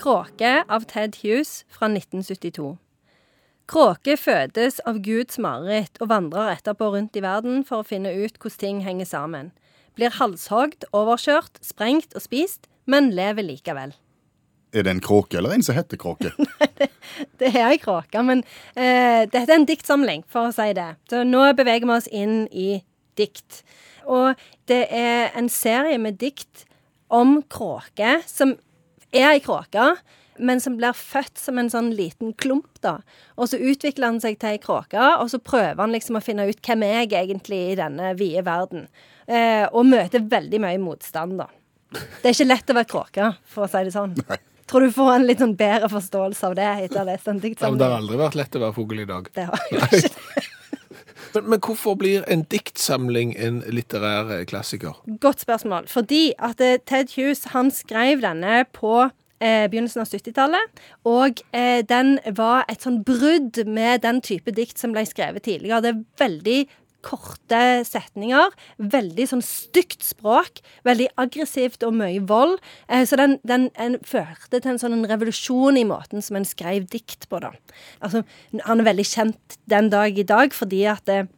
Kråke av Ted Hughes fra 1972. Kråke fødes av Guds mareritt og vandrer etterpå rundt i verden for å finne ut hvordan ting henger sammen. Blir halshogd, overkjørt, sprengt og spist, men lever likevel. Er det en kråke eller en som heter kråke? Nei, Det er ei kråke, men eh, dette er en diktsamling, for å si det. Så nå beveger vi oss inn i dikt. Og det er en serie med dikt om kråke, som er ei kråke, men som blir født som en sånn liten klump, da. Og så utvikler han seg til ei kråke, og så prøver han liksom å finne ut hvem er jeg egentlig i denne vide verden. Eh, og møter veldig mye motstand, da. Det er ikke lett å være kråke, for å si det sånn. Nei. Tror du får en litt sånn bedre forståelse av det etter å ha lest en Ja, men det har aldri vært lett å være fugl i dag. Det har jo ikke. Men, men hvorfor blir en diktsamling en litterær eh, klassiker? Godt spørsmål. Fordi at eh, Ted Hughes han skrev denne på eh, begynnelsen av 70-tallet. Og eh, den var et sånn brudd med den type dikt som ble skrevet tidligere. Det er veldig korte setninger. Veldig sånn stygt språk. Veldig aggressivt og mye vold. Eh, så den, den en, førte til en sånn en revolusjon i måten som en skrev dikt på, da. Altså, han er veldig kjent den dag i dag fordi at eh,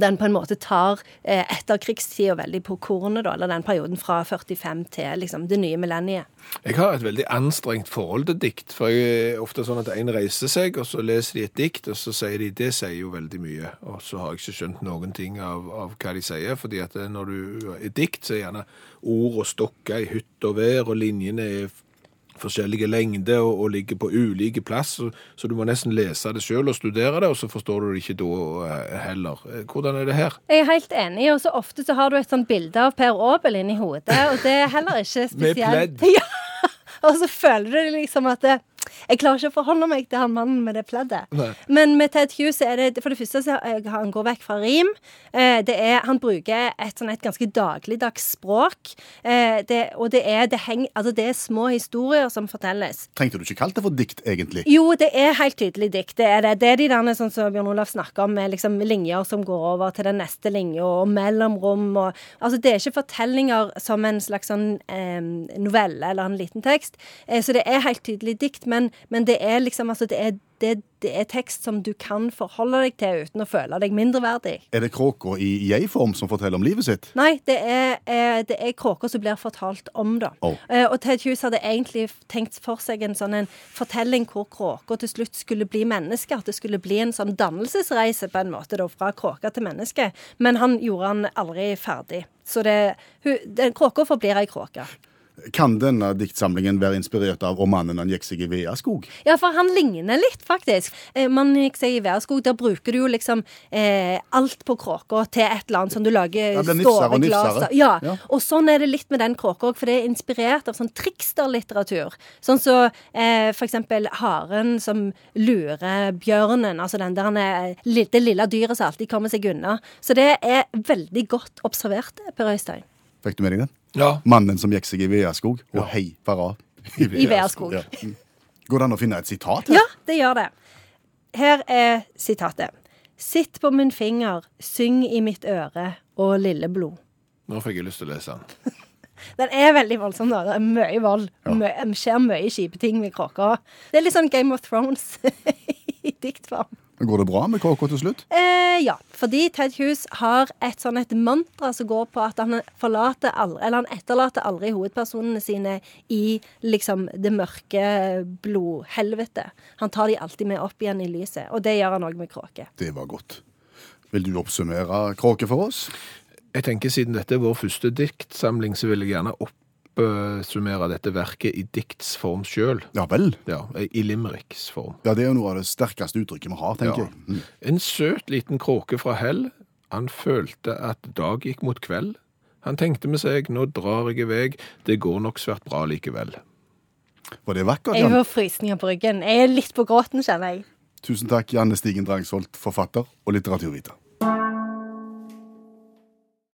den på en måte tar eh, etterkrigstida veldig på kornet, da, eller den perioden fra 45 til liksom, det nye millenniet. Jeg har et veldig anstrengt forhold til dikt, for jeg er ofte sånn at en reiser seg, og så leser de et dikt, og så sier de det sier jo veldig mye, og så har jeg ikke skjønt noen ting av, av hva de sier, fordi at eh, når du er dikt, så er gjerne ord og stokker i hytt og vær, og linjene er forskjellige lengder og, og ligger på ulike plass, så, så du må nesten lese det selv og studere det, og så forstår du det ikke da eh, heller. Eh, Hvordan er det her? Jeg er helt enig, og så ofte så har du et sånt bilde av Per Aabel inni hodet, og det er heller ikke spesielt. Med pledd. Ja. Og så føler du liksom at det, jeg klarer ikke å forholde meg til han mannen med det pleddet. Nei. Men med Ted Hughes er det For det første så er- han går vekk fra rim. Eh, det er, han bruker et, sånn, et ganske dagligdags språk. Eh, det, og det er, det, heng, altså det er små historier som fortelles. Trengte du ikke kalt det for dikt, egentlig? Jo, det er helt tydelig dikt. Det er det. Det er de der sånn som Bjørn Olav snakker om, med liksom linjer som går over til den neste linja, og mellomrom og Altså, det er ikke fortellinger som en slags sånn eh, novelle eller en liten tekst. Eh, så det er helt tydelig dikt, men, men det er liksom Altså, det er, det, det er tekst som du kan forholde deg til uten å føle deg mindreverdig. Er det kråka i jeg-form som forteller om livet sitt? Nei, det er, eh, det er kråka som blir fortalt om, da. Oh. Eh, og Ted Hughes hadde egentlig tenkt for seg en sånn en fortelling hvor kråka til slutt skulle bli menneske. At det skulle bli en sånn dannelsesreise på en måte, da, fra kråke til menneske. Men han gjorde han aldri ferdig. Så det, den kråka forblir ei kråke. Kan denne diktsamlingen være inspirert av om mannen han gikk seg i Veaskog? Ja, for han ligner litt, faktisk. Eh, man gikk seg i Veaskog', Der bruker du jo liksom eh, alt på kråka til et eller annet som du lager store og glass. Ja. Ja. Og sånn er det litt med den kråka òg, for det er inspirert av sånn triksterlitteratur. Sånn som så, eh, for eksempel haren som lurer bjørnen. Altså den der han er, det lille dyret som alltid kommer seg unna. Så det er veldig godt observert, Per Øystein. Fikk du med deg den? Ja, Mannen som gikk seg i Veaskog, og hei fara I Veaskog. Ja. Mm. Går det an å finne et sitat her? Ja, det gjør det. Her er sitatet. Sitt på min finger, syng i mitt øre, og lille blod. nå fikk jeg lyst til å lese den. Den er veldig voldsom, da. Det er mye vold. Mø det skjer mye kjipe ting med kråka. Det er litt sånn Game of Thrones i diktform. Går det bra med KK til slutt? Eh, ja, fordi Ted Hughes har et sånn et mantra som går på at han forlater aldri, eller han etterlater aldri hovedpersonene sine i liksom det mørke blodhelvete. Han tar de alltid med opp igjen i lyset, og det gjør han òg med kråke. Det var godt. Vil du oppsummere kråke for oss? Jeg tenker Siden dette er vår første diktsamling, så vil jeg gjerne oppsummere dette verket i dikts form sjøl. Ja vel. Ja, I limericks form. Ja, Det er jo noe av det sterkeste uttrykket vi har, tenker Ja. jeg. Mm. En søt liten kråke fra hell. Han følte at dag gikk mot kveld. Han tenkte med seg, nå drar jeg i vei, det går nok svært bra likevel. Var det vakkert, Jeg Jan? får frysninger på ryggen. Jeg er litt på gråten, kjenner jeg. Tusen takk, Janne Stigen Drangsholt, forfatter og litteraturviter.